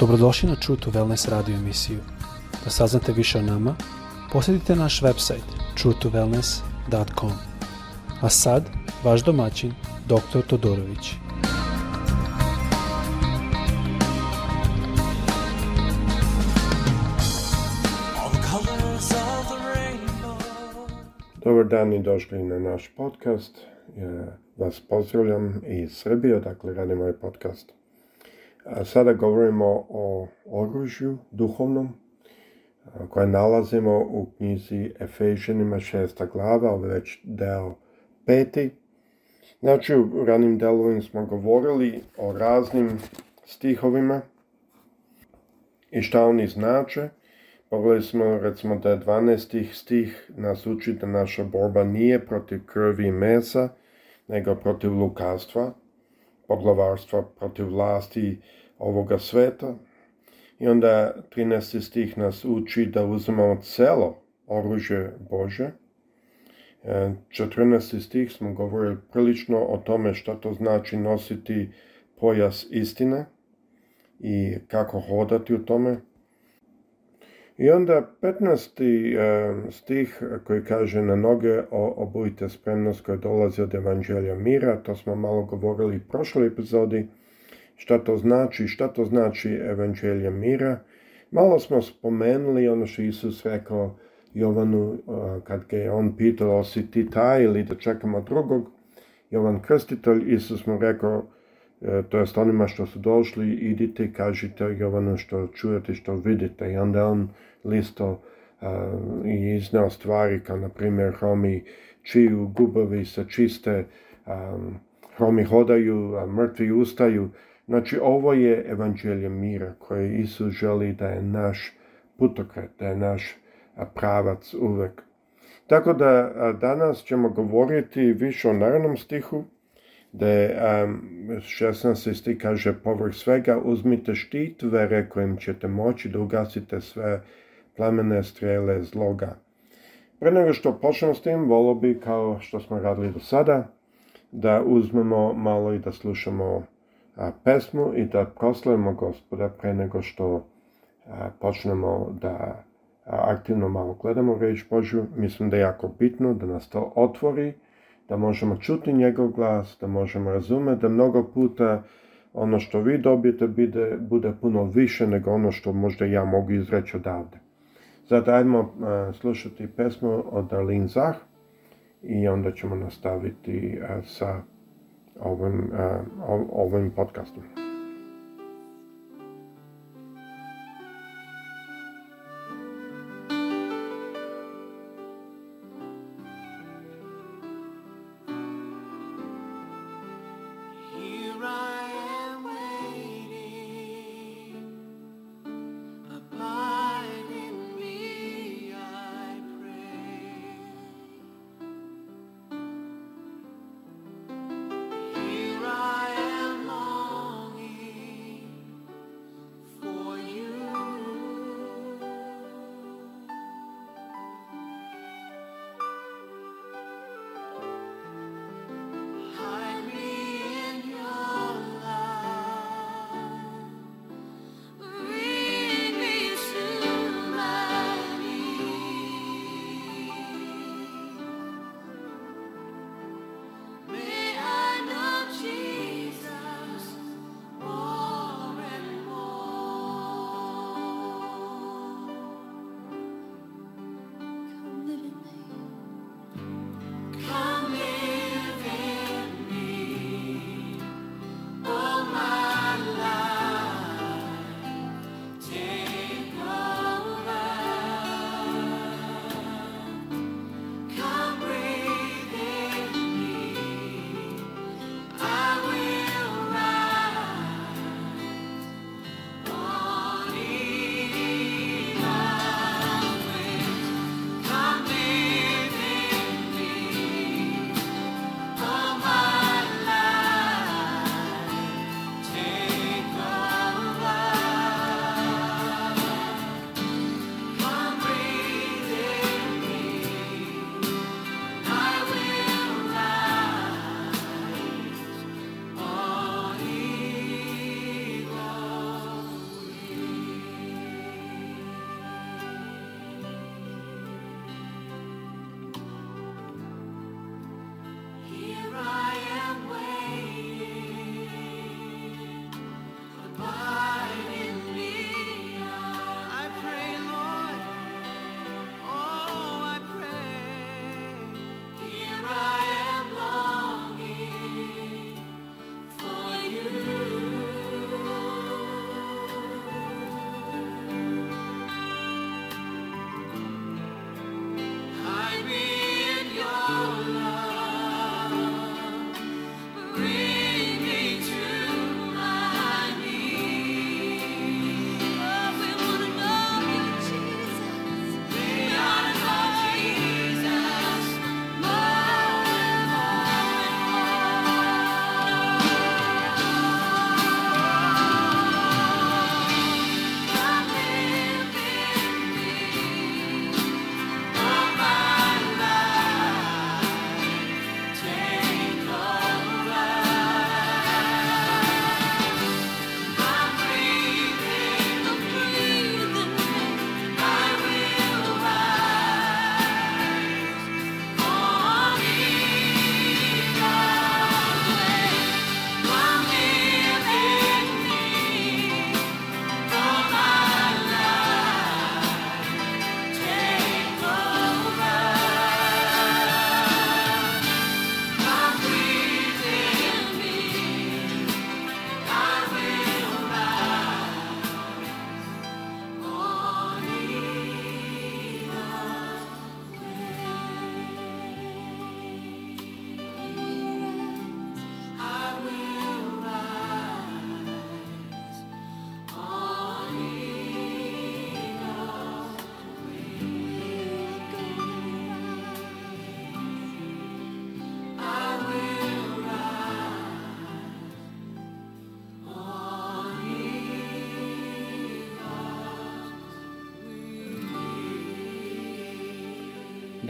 Dobrodošli na True to Wellness radio emisiju. Da saznate više o nama, posjetite naš website truetowellness.com. A sad, vaš domaćin, dr. Todorović. Dobar dan i došli na naš podcast. vas pozdravljam iz Srbije, dakle radimo ovaj podcast sada govorimo o oružju duhovnom koje nalazimo u knjizi Efežanima šesta glava, ovo već deo peti. Znači, u ranim delovima smo govorili o raznim stihovima i šta oni znače. Pogledali smo recimo da je 12. stih nas uči da naša borba nije protiv krvi i mesa, nego protiv lukastva, poglavarstva protiv vlasti ovoga sveta. I onda 13. stih nas uči da uzmemo celo oružje Bože. 14. E, stih smo govorili prilično o tome što to znači nositi pojas istine i kako hodati u tome. I onda 15. E, stih koji kaže na noge obujte spremnost koja dolazi od evanđelja mira, to smo malo govorili u prošloj epizodi, šta to znači, šta to znači evanđelja mira. Malo smo spomenuli ono što Isus rekao Jovanu e, kad ga je on pitao si ti taj ili da čekamo drugog. Jovan Krstitelj, Isus mu rekao, e, to jest onima što su došli, idite i kažite Jovanu što čujete, što vidite. I onda on listo eh, i iznao stvari kao na primjer Romi čiju gubovi se čiste, eh, Romi hodaju, a mrtvi ustaju. Znači ovo je evanđelje mira koje Isus želi da je naš putokret, da je naš eh, pravac uvek. Tako da danas ćemo govoriti više o narodnom stihu, da je 16. stih kaže povrh svega uzmite štit, vere kojim ćete moći da ugasite sve plemene, strele zloga. Pre nego što počnemo s tim, volo bi, kao što smo radili do sada, da uzmemo malo i da slušamo pesmu i da proslavimo gospoda pre nego što počnemo da aktivno malo gledamo reč Božju. Mislim da je jako bitno da nas to otvori, da možemo čuti njegov glas, da možemo razumjeti da mnogo puta ono što vi dobijete bude, bude puno više nego ono što možda ja mogu izreći odavde. Sad ajmo e, slušati pesmu od Zah i onda ćemo nastaviti e, sa ovim, e, ovim podcastom.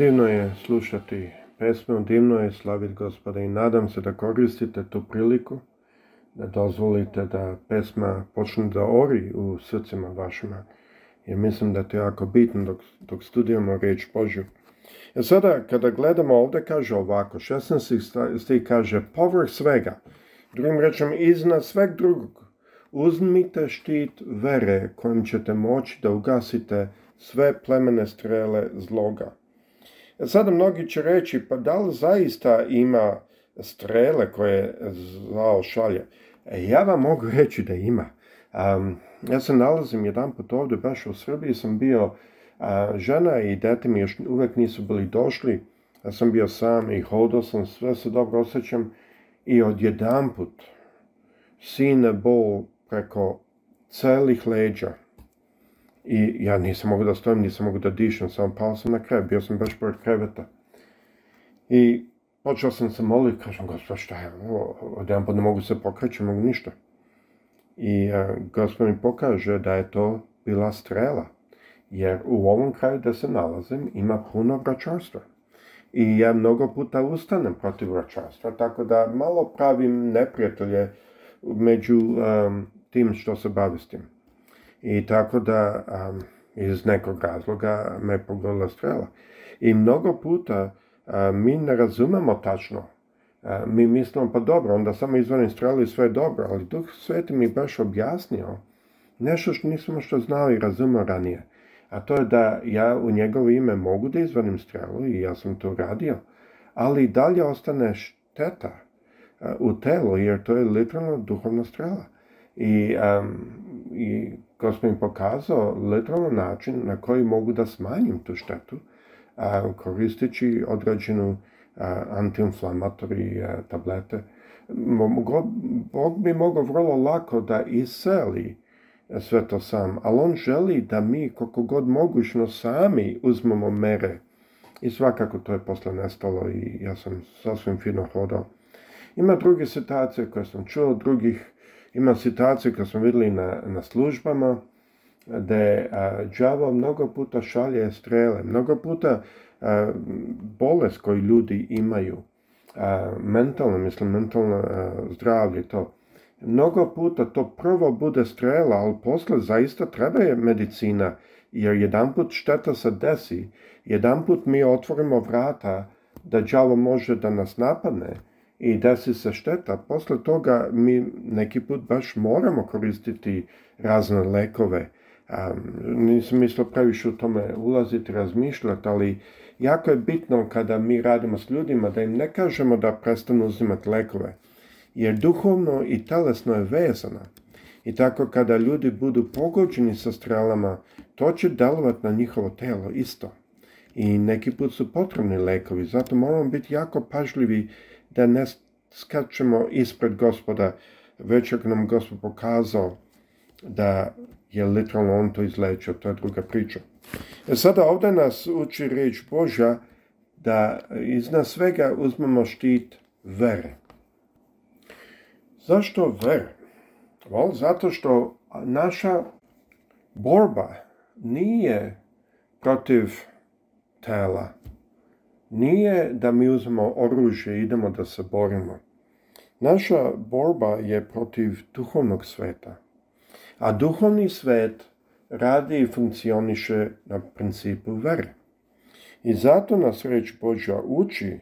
Divno je slušati pesme, divno je slaviti gospoda i nadam se da koristite tu priliku, da dozvolite da pesma počne da ori u srcima vašima, jer mislim da to jako bitno dok, dok studijamo reč Božju. E sada kada gledamo ovdje kaže ovako, 16. stih kaže povrh svega, drugim rečem iznad sveg drugog, uzmite štit vere kojim ćete moći da ugasite sve plemene strele zloga. Sada mnogi će reći, pa da li zaista ima strele koje zao šalje? E, ja vam mogu reći da ima. ja se nalazim jedan put ovdje, baš u Srbiji sam bio, žena i dete mi još uvijek nisu bili došli, ja sam bio sam i hodao sam, sve se dobro osjećam i odjedanput sine bol preko celih leđa i ja nisam mogao da stojim, nisam mogu da dišem, samo pao sam na krevet, bio sam baš pored kreveta. I počeo sam se moliti, kažem, gospod, šta je ovo, pa ne mogu se pokreći, mogu ništa. I e, gospod mi pokaže da je to bila strela, jer u ovom kraju da se nalazim ima puno vračarstva. I ja mnogo puta ustanem protiv vračarstva, tako da malo pravim neprijatelje među e, tim što se bavi s tim. I tako da iz nekog razloga me pogodila strela. I mnogo puta mi ne razumemo tačno. mi mislimo pa dobro, onda samo izvanim strelu i sve je dobro, ali Duh Sveti mi baš objasnio nešto što nismo što znali i razumio ranije. A to je da ja u njegovo ime mogu da izvanim strelu i ja sam to radio, ali dalje ostane šteta u telu jer to je literalno duhovna strela. I, i ko im pokazao literalno način na koji mogu da smanjim tu štetu a, koristeći određenu antiinflamatori tablete. Bog bi mogao vrlo lako da iseli sve to sam, ali on želi da mi koliko god mogućno sami uzmemo mere. I svakako to je posle nestalo i ja sam sasvim fino hodao. Ima druge situacije koje sam čuo drugih imam situaciju kad smo vidjeli na, na službama da je đavo mnogo puta šalje strele, mnogo puta a, bolest koju ljudi imaju, mentalno, mislim mentalno zdravlje to, mnogo puta to prvo bude strela, ali posle zaista treba je medicina, jer jedan put šteta se desi, jedan put mi otvorimo vrata da đavo može da nas napadne, i da si se šteta. Posle toga mi neki put baš moramo koristiti razne lekove. nisam mislio previše u tome ulaziti, razmišljati, ali jako je bitno kada mi radimo s ljudima da im ne kažemo da prestanu uzimati lekove. Jer duhovno i telesno je vezana. I tako kada ljudi budu pogođeni sa strelama, to će delovati na njihovo telo isto. I neki put su potrebni lekovi, zato moramo biti jako pažljivi da ne skačemo ispred gospoda, već ako nam gospod pokazao da je literalno on to izlečio, to je druga priča. E, sada ovdje nas uči riječ Božja da iznad svega uzmemo štit vere. Zašto vere? zato što naša borba nije protiv tela, nije da mi uzmemo oružje i idemo da se borimo. Naša borba je protiv duhovnog sveta. A duhovni svet radi i funkcioniše na principu vere. I zato nas reč Božja uči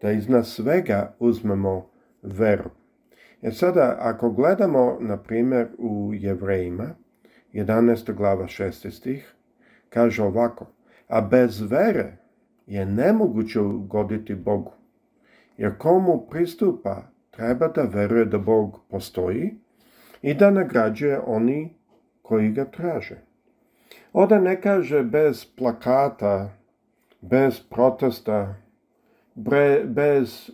da iz nas svega uzmemo veru. E sada, ako gledamo, na primjer, u Jevrejima, 11. glava 6. stih, kaže ovako, a bez vere je nemoguće ugoditi Bogu. Jer komu pristupa, treba da veruje da Bog postoji i da nagrađuje oni koji ga traže. Oda ne kaže bez plakata, bez protesta, bez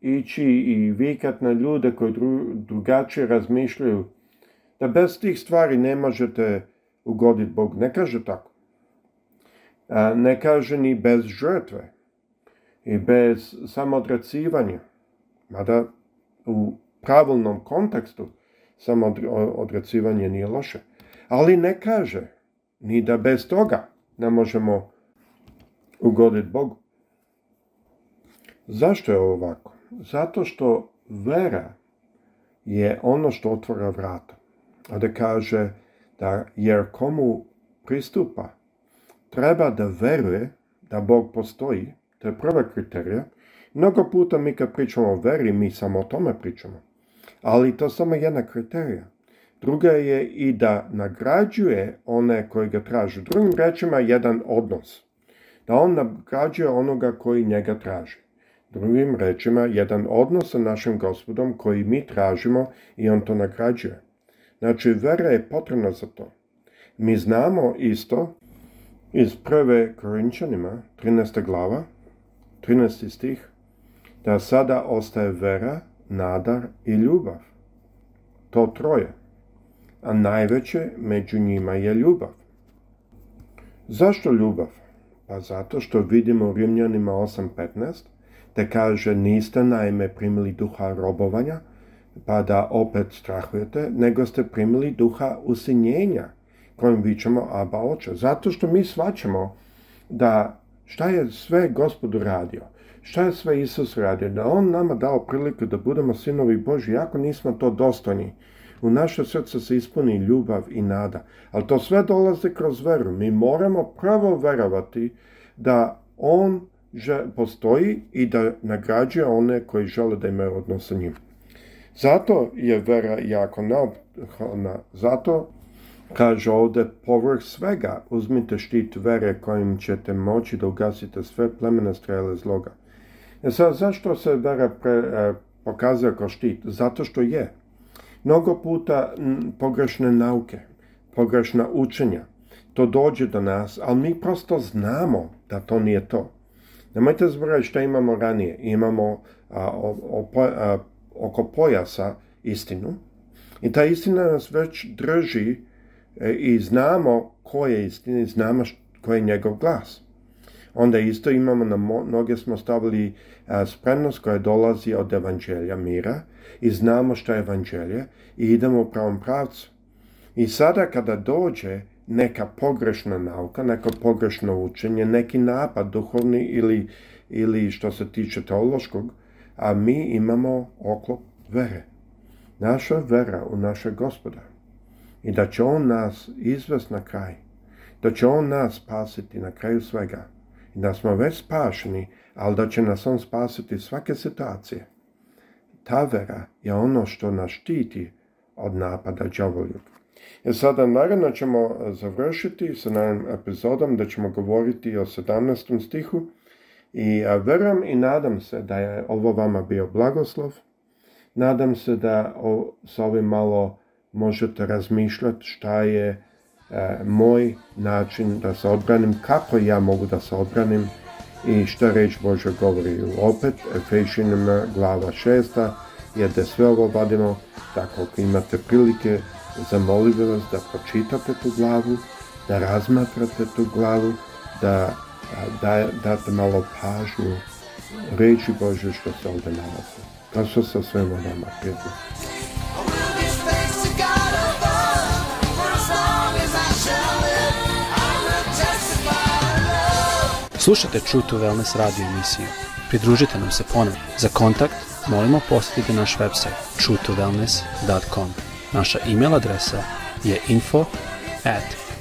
ići i vikat na ljude koji dru, drugačije razmišljaju, da bez tih stvari ne možete ugoditi Bog. Ne kaže tako ne kaže ni bez žrtve i bez samoodrecivanja, mada u pravilnom kontekstu samoodrecivanje nije loše, ali ne kaže ni da bez toga ne možemo ugoditi Bogu. Zašto je ovako? Zato što vera je ono što otvora vrata. A da kaže da jer komu pristupa treba da veruje da Bog postoji, to je prva kriterija. Mnogo puta mi kad pričamo o veri, mi samo o tome pričamo. Ali to je samo jedna kriterija. Druga je i da nagrađuje one koji ga traže. Drugim rečima, jedan odnos. Da on nagrađuje onoga koji njega traži. Drugim rečima, jedan odnos sa našim gospodom koji mi tražimo i on to nagrađuje. Znači, vera je potrebna za to. Mi znamo isto iz prve Korinčanima, 13. glava, 13. stih, da sada ostaje vera, nadar i ljubav. To troje. A najveće među njima je ljubav. Zašto ljubav? Pa zato što vidimo u Rimljanima 8.15, te kaže niste naime primili duha robovanja, pa da opet strahujete, nego ste primili duha usinjenja, kojim vičemo Aba oče. Zato što mi svaćamo da šta je sve gospodu radio, šta je sve Isus radio, da On nama dao priliku da budemo sinovi Boži, ako nismo to dostojni. U naše srce se ispuni ljubav i nada, ali to sve dolazi kroz veru. Mi moramo pravo verovati da On postoji i da nagrađuje one koji žele da imaju odnos sa njim. Zato je vera jako neophodna, zato Kaže ovdje, povrh svega uzmite štit vere kojim ćete moći da ugasite sve plemene strele zloga. E sad, zašto se vera pre, e, pokazuje kao štit? Zato što je. Mnogo puta pogrešne nauke, pogrešna učenja, to dođe do nas, ali mi prosto znamo da to nije to. Nemojte zbrojati što imamo ranije. Imamo oko pojasa istinu i ta istina nas već drži E, i znamo ko je istina i znamo ko je njegov glas. Onda isto imamo na noge smo stavili e, spremnost koja dolazi od evanđelja mira i znamo što je evanđelje i idemo u pravom pravcu. I sada kada dođe neka pogrešna nauka, neko pogrešno učenje, neki napad duhovni ili, ili što se tiče teološkog, a mi imamo oklop vere. Naša vera u našeg gospoda i da će On nas izvest na kraj, da će On nas spasiti na kraju svega i da smo već spašeni, ali da će nas On spasiti svake situacije. Ta vera je ono što nas štiti od napada džavolju. I e sada naravno ćemo e, završiti sa našim epizodom da ćemo govoriti o 17. stihu i e, verujem i nadam se da je ovo vama bio blagoslov. Nadam se da o, s ovim malo možete razmišljati šta je e, moj način da se odbranim, kako ja mogu da se obranim i šta reč Bože govori. Opet, Efešinima glava šesta, jer da sve ovo vadimo, tako ako imate prilike, zamolim vas da pročitate tu glavu, da razmatrate tu glavu, da, e, da date malo pažnju reči Bože što se ovdje nalazi. To što sa svema nama prijatelj. slušajte True to Wellness radio emisiju. Pridružite nam se ponovno. Za kontakt molimo posjetite naš website true2wellness.com Naša email adresa je info at